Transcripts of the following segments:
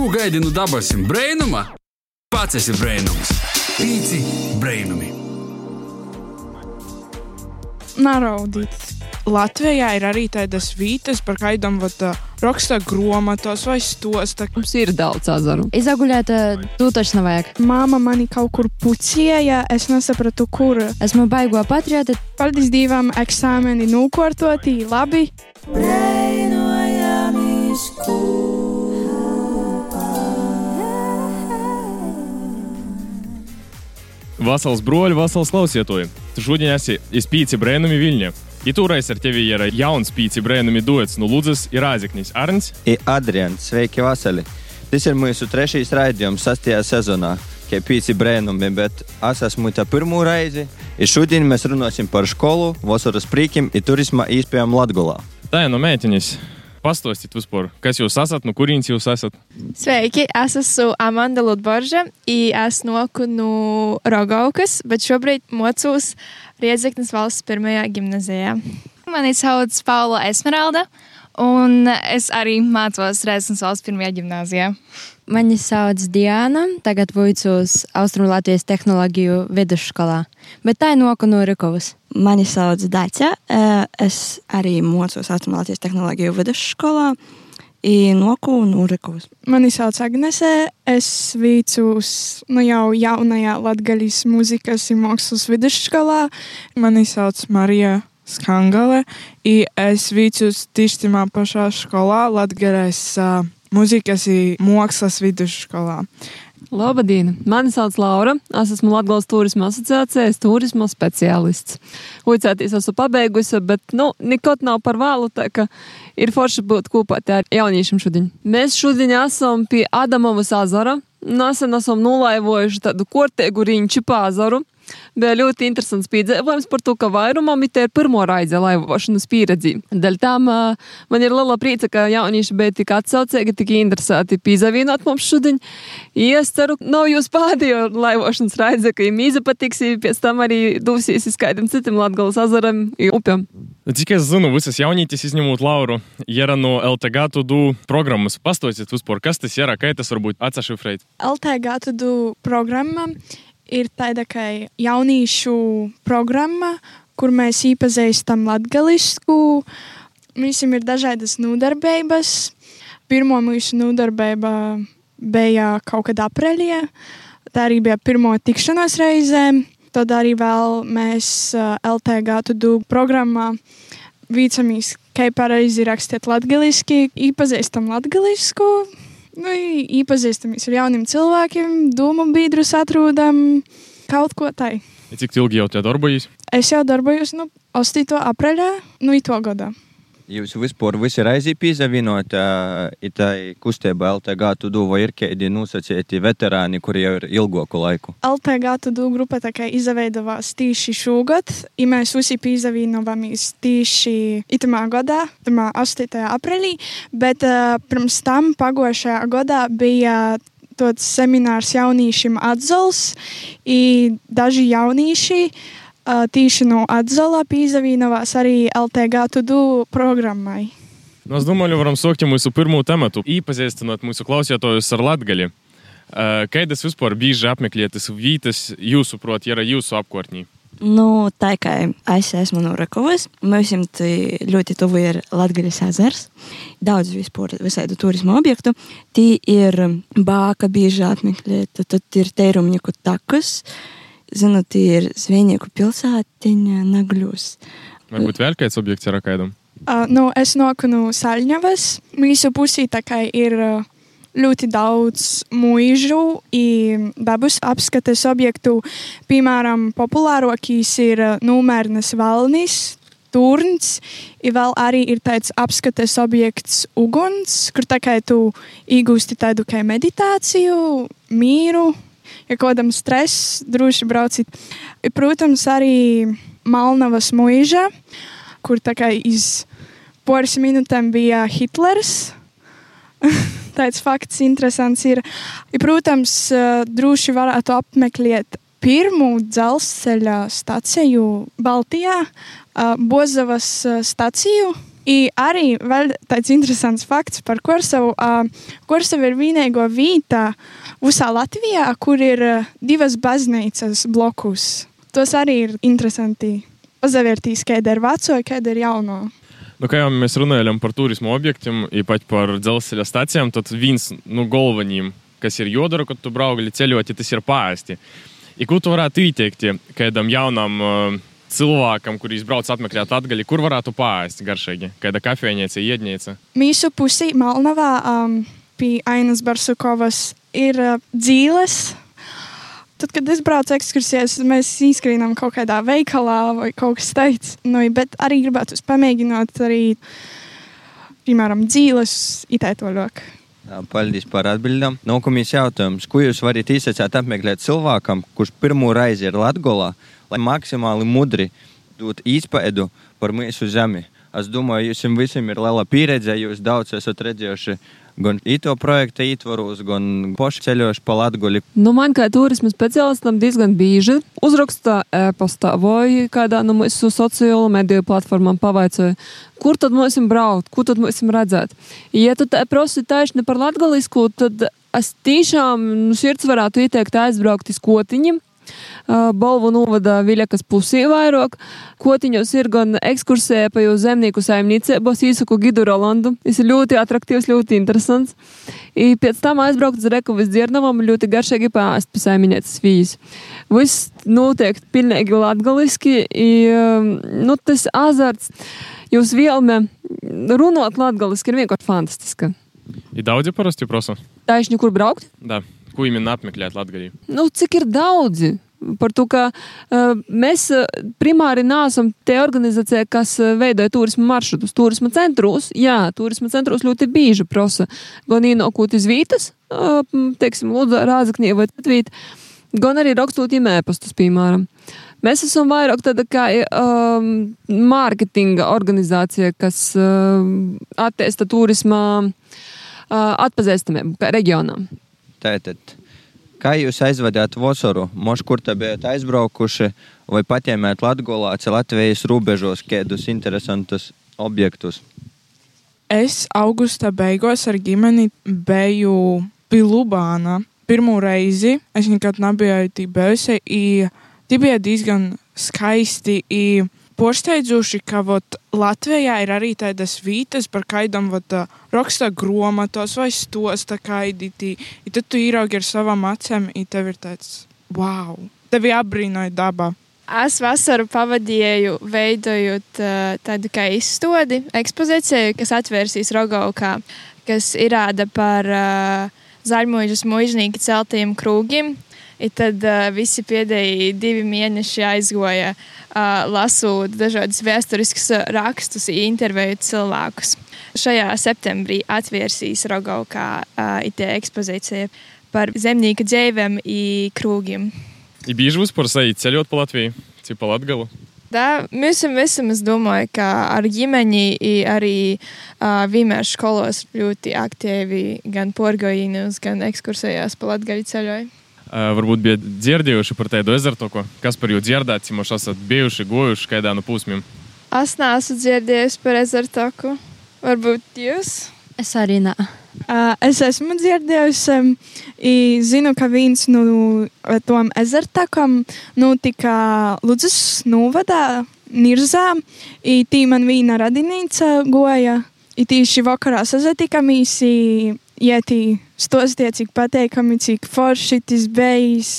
Ko gaidi no dabasim brainuma? Pats esi brainums. Pīci brainumi. Naraudīt. Latvijā ir arī tādas vietas, par kādām raksta grāmatas vai stosta. Mums ir daudz azaru. Izagulēt, tu taču nevajag. Māma mani kaut kur pucēja, es nesapratu, kur. Esmu baigo patrioti. Paldies Dievam, eksāmeni nokārtoti, labi. Vasals broļi, vasals klausietoji. Tu šodien esi izpīci brēnumi Viļņā. Itūrais ar tevi ir jauns pīci brēnumi duets no Lūdzes ir Āziknis Arns. I Adrians, sveiki vasali! Tas ir mūsu trešais raidījums sastajā sezonā, kā pīci brēnumi, bet es esmu tā pirmo reizi. I šodien mēs runāsim par skolu, vasaras prīkiem un turisma īspējām Latgolā. Tā ir no mētiņas. Pastāstiet vispār, kas jūs esat, no kurienes jūs esat? Sveiki, es esmu Amanda Lutborža, es noku no Rogaukas, bet šobrīd mocos Riedzeknas valsts pirmajā gimnazijā. Mani sauc Paula Esmeralda, un es arī mācos Riedzeknas valsts pirmajā gimnazijā. Mani sauc Diana, tagad vicos Austrumlatvijas tehnoloģiju vidusskolā, bet tā ir noku no Rikovas. Mani sauc Dacia. Es arī mocos Austrumlatvijas tehnoloģiju vidusskolā. Noku no Rikovas. Mani sauc Agnese. Es vicos nu jau jaunajā Latgaļas mūzikas un mākslas vidusskolā. Mani sauc Marija. Skangale, i es vicos tieši tajā pašā skolā, Latvijas uh, mūzikas un mākslas vidusskolā. Labdien! Mani sauc Laura. Es esmu Latvijas turisma asociācijas turisma speciālists. Uicēties esmu pabeigusi, bet, nu, nekot nav par vēlu, tā ka ir forši būt kopā ar jauniešiem šodien. Mēs šodien esam pie Adamovas azara. Nesen esam nolaivojuši tādu kortēgu riņķu pāzaru bija ļoti interesants piedzīvojums par to, ka vairumam ir pirmo raizi laivošanas pieredzi. Dēļ tam man ir liela prieca, ka jaunieši bija tik atsaucīgi, tik interesēti pīzavienot mums šodien. Es ceru, nav jūs pēdējo laivošanas raizi, ka jums izpatiks, pēc tam arī dūsīs uz kādam citam Latgales azaram upam. Cik es zinu, visas jaunītes izņemot Lauru, ir no LTG tudu programmas. Pastāstiet vispār, kas tas ir, kā tas varbūt atsašifrēt. LTG tudu programma ir tāda kā jauniešu programma, kur mēs iepazīstam latgalisku. Mums ir dažādas nodarbības. Pirmā mūsu nodarbība bija kaut kad aprīlī. Tā arī bija pirmā tikšanās reize. Tad arī mēs LTG tudu programmā vīcamies, kā pareizi rakstīt latgaliski, iepazīstam latgalisku nu, iepazīstamies ar jauniem cilvēkiem, domu biedrus atrodam kaut ko tādu. Cik ilgi jau te darbojas? Es jau darbojos nu, 8. aprīļā, nu, to gada. Jūs vispār visi reizi piesavienot tai kustībai LTG tudu vai ir kādi nosacīti veterāni, kuri jau ir ilgāku laiku? LTG tudu grupa tā kā izveidojās tieši šogad, ja mēs visi piesavienojāmies tieši itamā gadā, tamā 8. aprīlī, bet uh, pirms tam pagošajā gadā bija tāds seminārs jauniešiem atzols, un daži jaunieši tīši no Atzala pīzavīnavās arī LTG tudu programmai. Nu, es domāju, varam sākt mūsu pirmo tematu, iepazīstinot mūsu klausītājus ar Latgali. Kādas vispār bieži apmeklētas vietas jūsuprāt, ir jūsu apkārtnī? Nu, tā kā es esmu no Rakovas, mums ļoti tuvu ir Latvijas ezers. Daudz vispār visādu turismu objektu. Tī ir bāka bieži apmeklēta, tad ir teirumnieku takas. Zinu, tie ir Zviednieku pilsētiņa, Nagļus. Varbūt vēl kāds objekts ir akaidam? Uh, nu, es noku no Saļņavas. Mūsu pusī tā kā ir ļoti daudz mūžu dabas apskates objektu. Piemēram, populārākais ir Numērnes Valnis. Turns, ir vēl arī ir tāds apskates objekts, uguns, kur tā kā tu iegūsti tādu kā meditāciju, mīru, ja kādam stress, droši brauciet. Protams, arī Malnavas mūža, kur tā kā iz pāris minūtēm bija Hitlers. Tāds fakts interesants ir. Protams, droši varētu apmeklēt pirmo dzelzceļa staciju Baltijā, Bozavas staciju. I arī vēl tāds interesants fakts par Korsavu. Korsava ir vienīgo vieta visā Latvijā, kur ir divas baznīcas blokus. Tos arī ir interesanti pazavērtīs, kāda ir veco, kāda ir jauno. Nu, kā jau mēs runājām par turismu objektiem, īpaši par dzelzceļa stācijām, tad viens no nu, galvenajiem, kas ir jodara, kad tu brauc ceļot, tas ir pāristi. I ko tu varētu ieteikt kādam jaunam uh, cilvēkam, kurš brauc apmeklēt atgaļi, kur varētu pāriest garšīgi? Kāda kafejnīca, iednīca? Mīsu pusī Malnavā um, pie Ainas Barsukovas ir uh, dzīves Tad, kad es braucu ekskursijās, mēs izskrīnām kaut kādā veikalā vai kaut kas tāds. Nu, bet arī gribētu pamēģināt arī, piemēram, dzīves itētoļok. Paldies par atbildēm. Nākamais jautājums. Ko jūs varat izsacīt apmeklēt cilvēkam, kurš pirmo reizi ir Latgolā, lai maksimāli mudri dot īspēdu par mūsu zemi? Es domāju, jums visiem ir liela pieredze, jūs daudz esat redzējuši gan īto projekta ietvaros, gan paši ceļojuši pa Latguli. Nu, man kā turisma speciālistam diezgan bieži uzraksta e-pastā vai kādā no mūsu sociālo mediju platformām pavaicāja, kur tad mums braukt, kur tad mums redzēt. Ja tu tā prosi taisni par latgalisku, tad es tiešām nu, sirds varētu ieteikt aizbraukt uz kotiņiem Balvu novada Viļakas pusī vairāk. Kotiņos ir gan ekskursija pa jau zemnieku saimniecībos, īsaku gidu Rolandu. Tas ir ļoti attraktīvs, ļoti interesants. I pēc tam aizbraukt uz Rekovas dzirnavam ļoti garšīgi pāst pa saimniecības vīzes. Viss notiek pilnīgi latgaliski, i, nu, tas azarts, jūs vielme runāt latgaliski ir vienkārši fantastiska. Ir daudzi parasti prasa? Taisni, kur braukt? Da. Ko viņi apmeklēt Latvijā? Nu, cik ir daudzi? Par to, ka uh, mēs primāri neesam tie organizācija, kas veidoja turisma maršrutus. Turisma centros, jā, turisma centros ļoti bieži prasa gan ienākot iz vītas, uh, teiksim, Lūdzu, Rāzaknī vai Latvīt, gan arī rakstot ēpastus, piemēram. Mēs esam vairāk tāda kā um, mārketinga organizācija, kas uh, attīsta turisma uh, atpazīstamību reģionām. Tātad, kā jūs aizvedāt Vosoru? Moš, kur te bijat aizbraukuši vai patēmēt Latgolā, Latvijas robežos kādus interesantus objektus? Es augusta beigās ar ģimeni biju pie Lubāna. Pirmo reizi es nekad nebiju bijusi. Tie bija diezgan skaisti. I, Porsteidzoši, ka vot, Latvijā ir arī tādas vietas, par kādām raksta grāmatos vai stosta kaidītī. I tad tu ieraugi ar savām acīm, un tev ir tāds wow! Tevi apbrīnoja dabā. Es vasaru pavadīju, veidojot uh, tādu kā izstādi, ekspozīciju, kas atvērsīs Rogaukā, kas ir rāda par uh, zaļmuļus mužnieku celtiem krūgiem. I tad uh, visi pēdējie divi mēneši aizgoja uh, lasot dažādus vēsturiskus rakstus, intervējot cilvēkus. Šajā septembrī atvērsīs Rogaukā IT ekspozīcija par zemnieku dzīvēm un krūgiem. Vispār sajūt ceļot pa Latviju, cik pa Latgalu? Да, mēs esam, es domāju, ka ar ģimeni arī uh, vienmēr skolos ļoti aktīvi gan porgojīnos, gan ekskursējās pa Latgaļu ceļoju. Varbūt bijat dzirdējuši par tādu ezertoku, kas par jūtu dzirdēts, ja mums esat bijuši, gojuši kādā no pusmiem. Es neesmu dzirdējusi par ezertoku. Varbūt jūs? Es arī nē. Es esmu dzirdējusi, um, zinu, ka viens no tām ezertakam notika Ludzas novadā, Nirzā. Tī man viena radinīca goja. Tieši vakarā sazatikāmies ietī stostie, cik pateikami, cik forši tas bijis.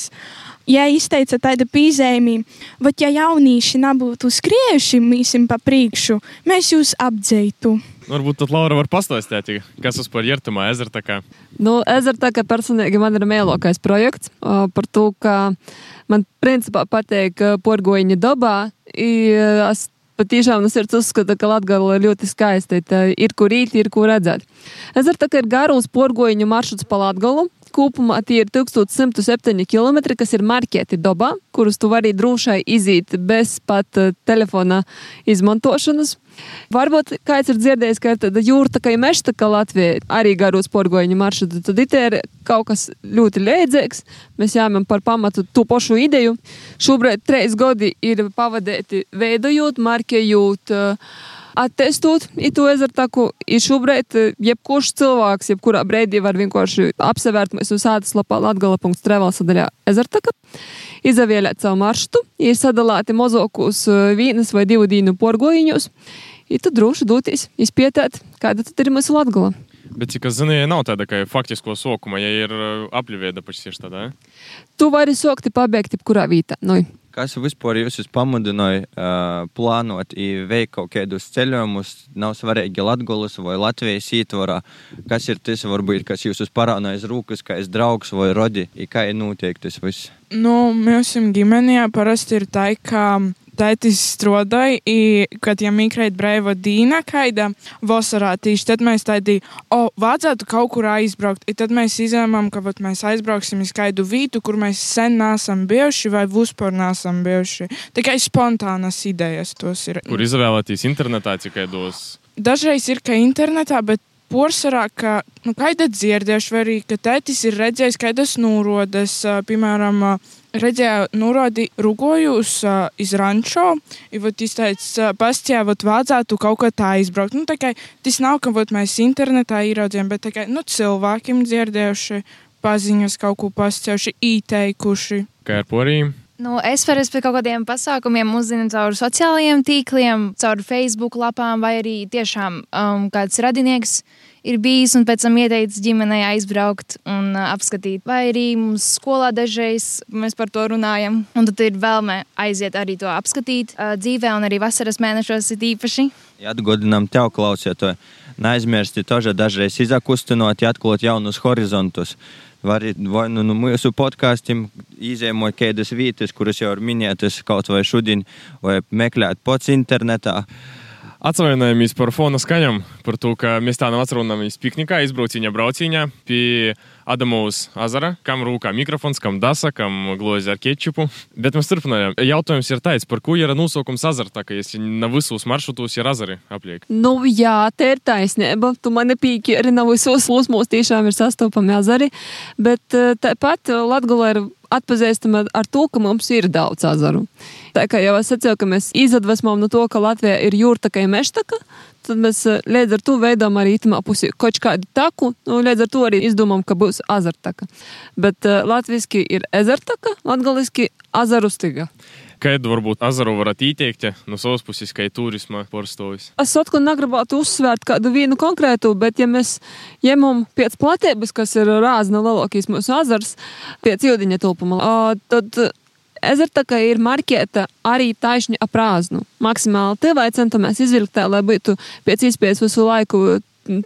Ja izteica tādu pīzējumu, vai ja jaunieši nebūtu skriejuši mīsim pa priekšu, mēs jūs apdzeitu. Varbūt tad Laura var pastāstīt, kas uz par Jertumā ezertakā. Nu, ezertakā personīgi man ir mēlokais projekts par to, ka man principā patīk porgoņa dabā. Es patiešām no sirds uzskata, ka Latgala ir ļoti skaista. Ir kur īt, ir kur redzēt. Tā kā ir garos porgoņu maršruts pa Latgalu. Kopumā tie ir 1107 km, kas ir marķēti dabā, kurus tu vari drošai iziet bez pat uh, telefona izmantošanas. Varbūt kāds ir dzirdējis, ka ir tāda jūra, kā meža, kā Latvija, arī garos porgoņu maršrutu. Tad it ir kaut kas ļoti līdzīgs. Mēs jāmam par pamatu to pašu ideju. Šobrīd trīs gadi ir pavadīti veidojot, marķējot. Uh, attestot to ezeru taku. Ir šobrīd eh, jebkurš cilvēks, jebkurā brīdī var vienkārši apsevērt mūsu sātas lapā latgala.travel sadaļā ezertaka, izavēlēt savu maršrutu, ir sadalāti mozokūs vienas vai divu dienu porgojiņus, ir tad droši doties, izpietēt, kāda tad ir mūsu latgala. Bet, cik es zinu, ja nav tāda kā faktisko sokuma, ja ir apļuvieda pašs tādā. Ja? Tu vari sokti pabeigt jebkurā vietā. Nu. Kas vispār jūs pamudināja uh, plānot, veikt kaut kādus ceļojumus, nav svarīgi Latvijas vai Latvijas ietvarā? Kas ir tas, varbūt, kas jūs parādīja rūkas, kā es draugs vai rodi, kā ir notiek tas viss? Nu, mēs ģimenē parasti ir tā, ka tētis strādāja, i kad ja mikrēt brīva dīna kaida vasarā tīši, tad mēs tādī, o, vajadzētu kaut kur aizbraukt. I tad mēs izlēmām, ka vat, mēs aizbrauksim uz kādu vietu, kur mēs sen nesam bijuši vai vispār nesam bijuši. Tikai spontānas idejas tos ir. Kur izvēlēties internetā, cik kādos? Dažreiz ir, ka internetā, bet Porcelā, ka nu, kāda dzirdējuši, vai arī ka tētis ir redzējis, kādas nūrodas, piemēram, redzēju, norādi rūkojos uh, iz rančo, un vat izteica, pastījā, vat vajadzētu kaut kā tā izbraukt. Nu, tā kā tas nav, ka vat mēs internetā ieraudzījām, bet tā kā, nu, cilvēkiem dzirdējuši paziņas, kaut ko pastījājuši, ieteikuši. Kā ar porīm? Nu, es varu par kaut kādiem pasākumiem uzzināt caur sociālajiem tīkliem, caur Facebook lapām, vai arī tiešām um, kāds radinieks ir bijis un pēc tam ieteicis ģimenei aizbraukt un uh, apskatīt. Vai arī mums skolā dažreiz mēs par to runājam, un tad ir vēlme aiziet arī to apskatīt uh, dzīvē, un arī vasaras mēnešos ir īpaši. Atgādinām tev, klausieties, neaizmirsti to, ka dažreiz izakustinot, atklāt jaunus horizontus. Var vai nu no mūsu podkāstiem izēmot kādas vietas, kuras jau ir minētas kaut vai šodien, vai meklēt pats internetā. Atvainojamies par fona skaņām, par to, ka mēs tā nav atrunāmies piknikā, izbrauciņā, brauciņā pie Adamovas azara, kam rūkā mikrofons, kam dasa, kam glozi ar kečupu. Bet mēs turpinājām. Jautājums ir tāds, par ko ir nosaukums azarta, ka ja na visos maršrutos ir azari apliek? Nu, jā, te ir taisnība. Tu mani pīki arī nav visos lūsmos tiešām ir sastopami azari, bet eh, tāpat Latgulē ir atpazīstama ar to, ka mums ir daudz azaru. Tā kā jau es sacīju, ka mēs izadvesmojam no to, ka Latvijā ir jūrtaka un mežtaka, tad mēs līdz ar to veidojam arī itamā pusī kaut kādu taku, un nu, līdz ar to arī izdomājam, ka būs azartaka. Bet uh, latviski ir ezertaka, latgaliski azarustiga. Kādu varbūt azaru varat ieteikt no savas puses, kā turisma porstovis? Es atkal negribētu uzsvērt kādu vienu konkrētu, bet ja mēs ņemam pēc platības, kas ir rāzna lielākais mūsu azars, pēc jūdiņa tulpuma, tad ezertaka ir marķēta arī taisni ap rāznu. Maksimāli tevai centamies izvilkt tā, lai būtu pēc iespējas visu laiku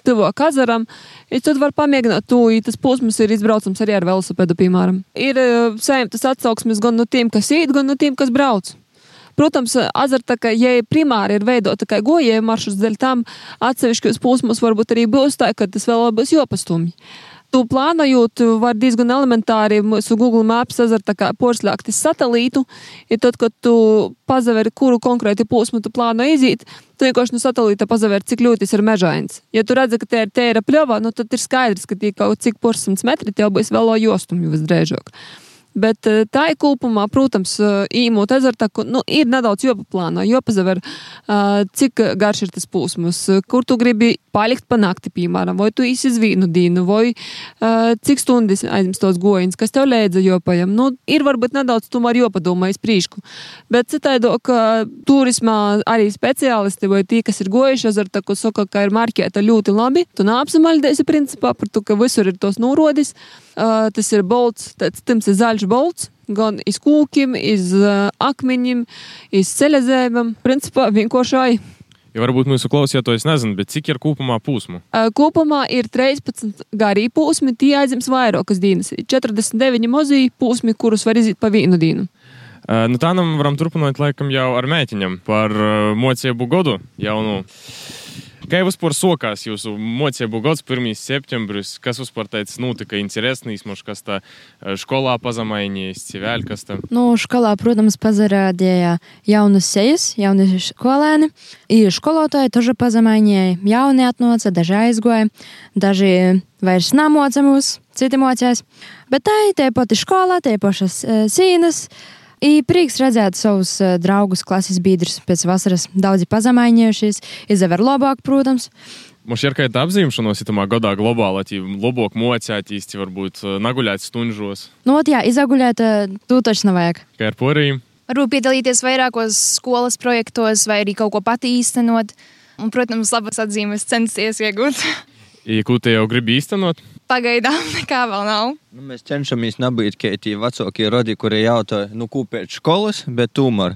tuvāk azaram, ja tad var pamēģināt to, ja tas posms ir izbraucams arī ar velosipēdu, piemēram. Ir saimtas atsauksmes gan no tiem, kas īt, gan no tiem, kas brauc. Protams, azartaka, ja primāri ir veidota tikai gojēju maršruts, dēļ tam atsevišķos posmos varbūt arī būs tā, ka tas vēl būs jopastumji tu plānojot, var diezgan elementāri mūsu Google Maps kā porslēgt satelītu, ja tad, kad tu pazaveri, kuru konkrēti posmu tu plāno iziet, tu vienkārši no satelīta pazaveri, cik ļoti tas ir mežains. Ja tu redzi, ka te ir tēra pļovā, nu tad ir skaidrs, ka tie kaut cik porsimts metri tev būs vēl jostumju visdrēžāk. Bet eh, tā ir kopumā, protams, eh, īmot ezertaku, nu, ir nedaudz jopaplāno, jopazaver, eh, cik garš ir tas pūsmas, kur tu gribi palikt pa nakti, piemēram, vai tu īsi zvīnu dīnu, vai cik stundas aizņems tos gojiņus, kas tev lēdza jopajam. Nu, ir varbūt nedaudz tomēr jopadomā iz prīšku. Bet citaido, ka turismā arī speciālisti vai tie, kas ir gojuši ezertaku, saka, ka ir marķēta ļoti labi. Tu neapsamaļdēsi principā par to, ka visur ir tos norodis. Uh, tas ir bolts, tāds tims ir zaļš bolts, gan iz kūkiem, iz uh, akmeņiem, iz ceļazēmam. Principā vienkāršai. Ja varbūt mūsu klausītājs nezina, bet cik ir kopumā posmu? Uh, kopumā ir 13 garī posmi, tie aizņems vairākas dienas. 49 mazie posmi, kurus var iziet pa vienu dienu. Uh, nu tā nam varam turpināt laikam jau ar mēķiņam par uh, mocību godu jaunu. Kā vispār sākās jūsu mocību gads, 1. septembris? Kas vispār tāds notika interesants, mums kas tā skolā pazamainījās, civēļ, kas tam? Nu, skolā, protams, pazarādīja jaunas sejas, jauni skolēni. I skolotāji toži pazamainīja, jauni atnoca, daži aizgoja, daži vairs namoca mūs, citi mocījās. Bet tā ir tie pati skolā, tie pašas e, sīnas. Uh, I prieks redzēt savus uh, draugus, klases biedrus pēc vasaras. Daudzi pazemainījušies, izaver labāk, protams. Mums ir kāda apzīmēšanās, ja tamā gadā globāli, ja labāk mocētīs, ja varbūt uh, naguļēt stunžos. Nu, ot, jā, izaguļēt, uh, tu taču nevajag. Kā ar porīm? Varbūt piedalīties vairākos skolas projektos vai arī kaut ko pati īstenot. Un, protams, labas atzīmes censties iegūt. I, ko te jau gribi īstenot? Pagaidām nekā vēl nav. Nu, mēs cenšamies nebūt kā tie vecākie rodi, kuri jautā, nu, ko pēc skolas, bet tomēr,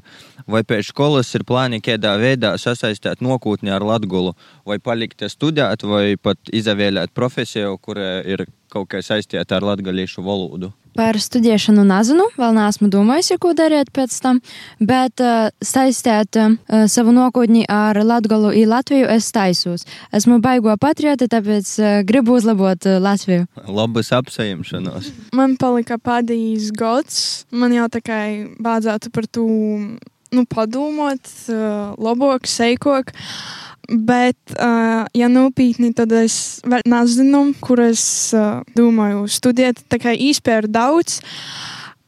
vai pēc skolas ir plāni kādā veidā sasaistīt nākotni ar Latviju, vai palikt studēt, vai pat izvēlēt profesiju, kura ir kaut kā saistīta ar latviešu valodu. Par studēšanu nezinu, vēl neesmu domājis, ko darīt pēc tam, bet uh, saistīt uh, savu nākotni ar Latviju un Latviju es taisos. Esmu baigo patrioti, tāpēc uh, gribu uzlabot uh, Latviju. Labas apsaimšanos. Man palika pēdējais gads. Man jau tā kā vajadzētu par to nu, padomāt, uh, labāk, seikāk. Bet, uh, ja nopietni, tad es vēl nezinu, kur es uh, domāju studēt. Tā kā īstenībā ir daudz,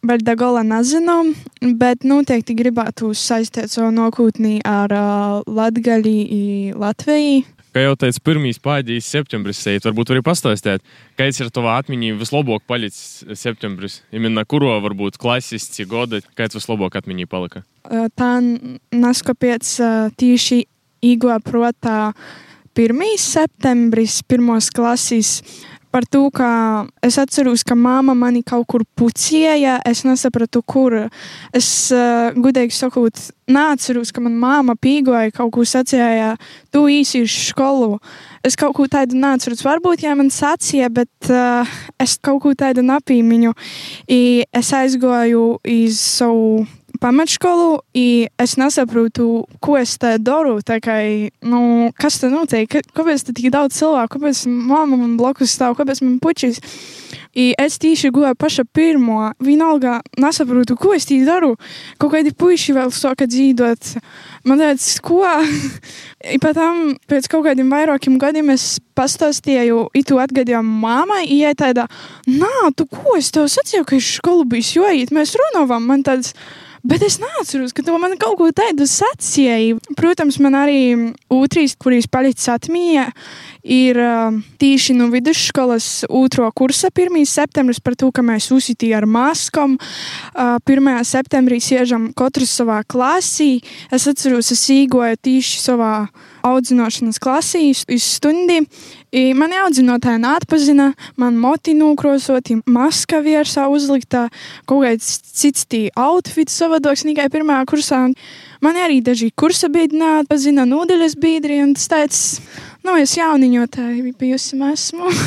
bet da gala nezinu. Bet noteikti gribētu saistīt savu nākotni ar uh, Latviju, Latviju. Kā jau teicu, pirmīs pādījis septembris seit, varbūt arī pastāstīt, kāds ir tavā atmiņā vislabāk palicis septembris? Imena kuro varbūt klases, cik gada, kāds vislabāk atmiņā palika? Tā neskapēc tieši īgo protā 1. septembris, pirmos klases. Par to, ka es atceros, ka māma mani kaut kur pucēja. Es nesapratu, kur. Es, uh, gudīgi sakot, neatceros, ka manā māma pīgoja kaut ko sacīja, tu īsi uz skolu. Es kaut ko tādu neatceros. Varbūt, ja man sacīja, bet uh, es kaut ko tādu napīmiņu. I es aizgoju uz savu pamatskolu, i es nesaprotu, ko es te daru. Kā, nu, kas te notiek? Kāpēc te tik daudz cilvēku? Kāpēc mamma man blakus stāv? Kāpēc man pučīs? I es tieši gāju paša pirmo. Vienalga nesaprotu, ko es tī daru. Kaut kādi puiši vēl sāka dzīvot. Man liekas, ko? Pēc tam, pēc kaut kādiem vairākiem gadiem, es pastāstīju, itu atgadīju mammai, ja tāda, nā, tu ko es tev sacīju, ka es skolu biju joīt, mēs runājām. Man tāds, Bet es neatceros, ka to man kaut ko tādu sacīja. Protams, man arī otrīs, kurīs palicis atmiņā, ir uh, tīši no vidusskolas otro kursa 1. septembris par to, ka mēs uzsitījām ar maskām. Uh, 1. septembrī siežam katrs savā klasī. Es atceros, es īgoju tīši savā audzināšanas klasī uz stundi. I mani audzinātāji neatpazina, man moti nokrosoti, maska virsā uzlikta, kaut kāds cits tī outfits savādāks tikai pirmā kursā. Man arī daži kursa biedri neatpazina, nodeļas biedri, un tas tāds, nu, es jauniņotāji bijusi esmu.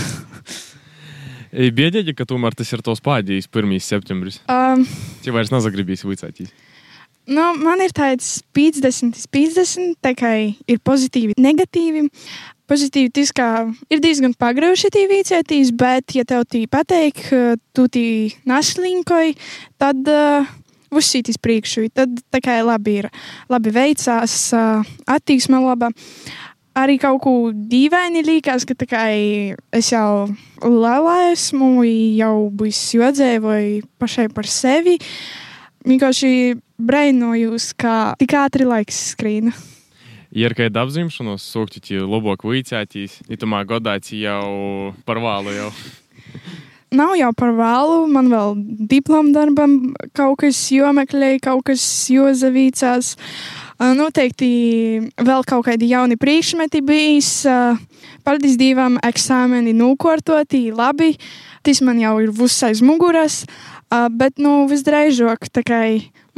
Biedēģi, ka tomēr tas ir tos pādījis 1. septembris. um, Tie vairs nezagribīs vicētīs. Nu, man ir tāds 50, 50, tā kā ir pozitīvi, negatīvi. Pozitīvi tas, ka ir diezgan pagrauši tī vīcētīs, bet, ja tev tī pateik, eh, tu tī naslinkoji, tad uh, uzsītīs priekšu. Tad tā kā labi ir, labi veicās, uh, attīksme laba. Arī kaut ko dīvaini liekas, ka tā kā es jau lielā esmu, jau biju jodzēvoju pašai par sevi. Vienkārši brainojos, kā tik ātri laiks skrīna. Ir kāda apzīmēšanās, sūkti tie labāk vicētīs, itamā godā jau par vālu jau. Nav jau par vēlu, man vēl diplomu darbam kaut kas jomeklēja, kaut kas jozavīcās. Noteikti vēl kaut kādi jauni priekšmeti bijis. Paldies Dievam, eksāmeni nokārtoti, labi. Tas man jau ir viss aiz muguras. Bet, nu, visdrīzāk, tā kā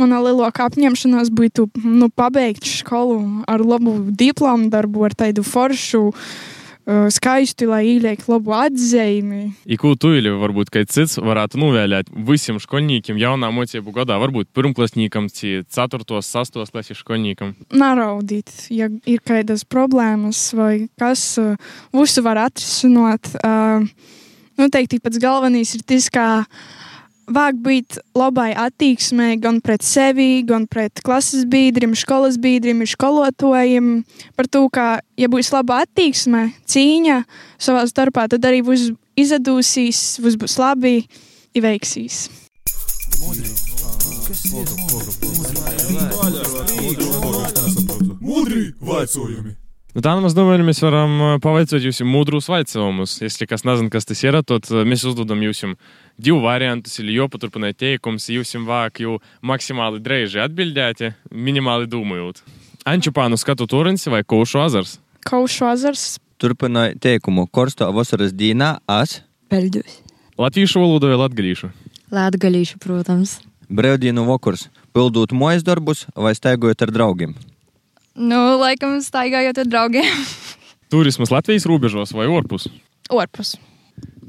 mana lielākā apņemšanās būtu nu, pabeigt skolu ar labu diplomu darbu, ar tādu foršu, uh, skaistu, lai ieliektu labu atzīmi. I ko tu ili varbūt kāds cits varētu novēlēt visiem skolniekiem jaunā mocību gadā, varbūt pirmklasniekam, 4. 6. klases skolniekam? Naraudīt, ja ir kādas problēmas vai kas, visu var atrisināt. Noteikti pats galvenais ir tas, kā vajag būt labai attieksmei gan pret sevi, gan pret klases biedriem, skolas biedriem, skolotājiem. Par to, ka, ja būs laba attieksme, cīņa savā starpā, tad arī būs izdosies, būs labi, ir veiksīs. Mudri. Mudri vaicojumi! Nu, tā nu mēs domājam, mēs varam uh, pavaicot jums mūdrus vaicojumus. Ja kas nezina, kas tas ir, tad uh, mēs uzdodam jums divu variantus, ir jopaturpināt teikums, jūs jums vāk jau maksimāli dreiži atbildēt, minimāli domājot. Ančupānu skatu turins vai Kaušu azars? Kaušu azars. Turpināju teikumu. Korsto vasaras dīnā as Peļģus. Latviešu valodu vai latgadīšu? Latgalīšu, protams. brīvdienu vakars. Pildot mojas darbus vai staigājot ar draugiem. Nu, laikam, staigājot ar draugiem. Turismas Latvijas robežos vai orpus? Orpus.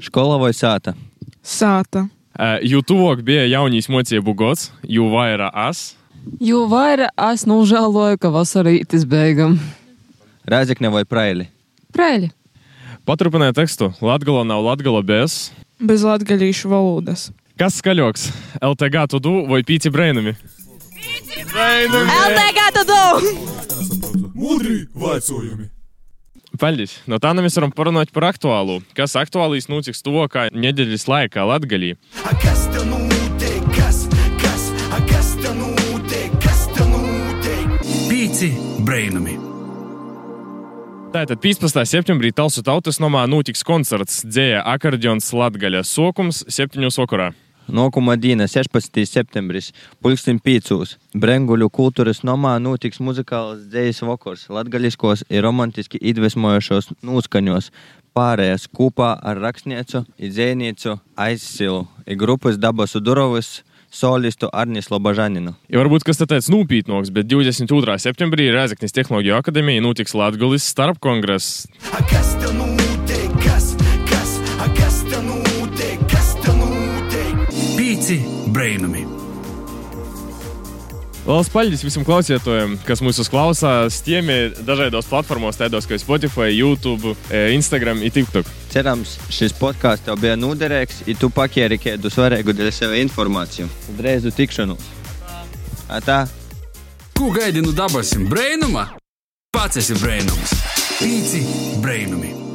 Skola vai sāta? Sāta. Uh, jo tuvāk bija jaunīs mocību gads, jo vairāk as. Jo vairāk es nožēloju, ka vasarītis beigam. Rēzekne vai praili? Prēļi. Paturpināja tekstu. Latgala nav latgala bez. Bez latgaļīšu valodas. Kas skaļāks? LTG tu du vai pīci brēnumi? LTG tu Mudri vaicojumi! Paldies! No tā nu mēs varam parunāt par aktuālu. Kas aktuālīs notiks tuvākā nedēļas laikā Latgalī? Kas te notiek? Kas, kas, kas te notiek? Kas te notiek? Pīci brainami! Tātad 15. septembrī Talsu tautas nomā notiks koncerts dzēja akordions Latgaļa sokums 7. vakarā. Nākamā diena, 16. septembris, pulksten 5. Brenguļu kultūras nomā notiks muzikāls dzējas vakars, latgaļiskos ir romantiski iedvesmojošos noskaņos, pārējās kopā ar rakstniecu, dzēniecu aizsilu, ir grupas dabasu durovis, solistu Arnis Lobažaninu. Ja varbūt kas tāds nopietnāks, bet 22. septembrī Rēzaknis Tehnoloģiju akadēmijā notiks Latgulis starpkongress. Kas te notiek? Kas, Pīci brainami! Lielas paldies visiem klausītājiem, kas mūs klausās. Tiem ir dažādos platformos, tādos kā Spotify, YouTube, eh, Instagram un TikTok. Cerams, šis podkāsts tev bija noderīgs, ja tu pakieri kādu svarīgu dēļ sev informāciju. Drēzu tikšanos. Atā! Ko gaidi no dabasim brainuma? Pats esi brainums! Pīci brainami!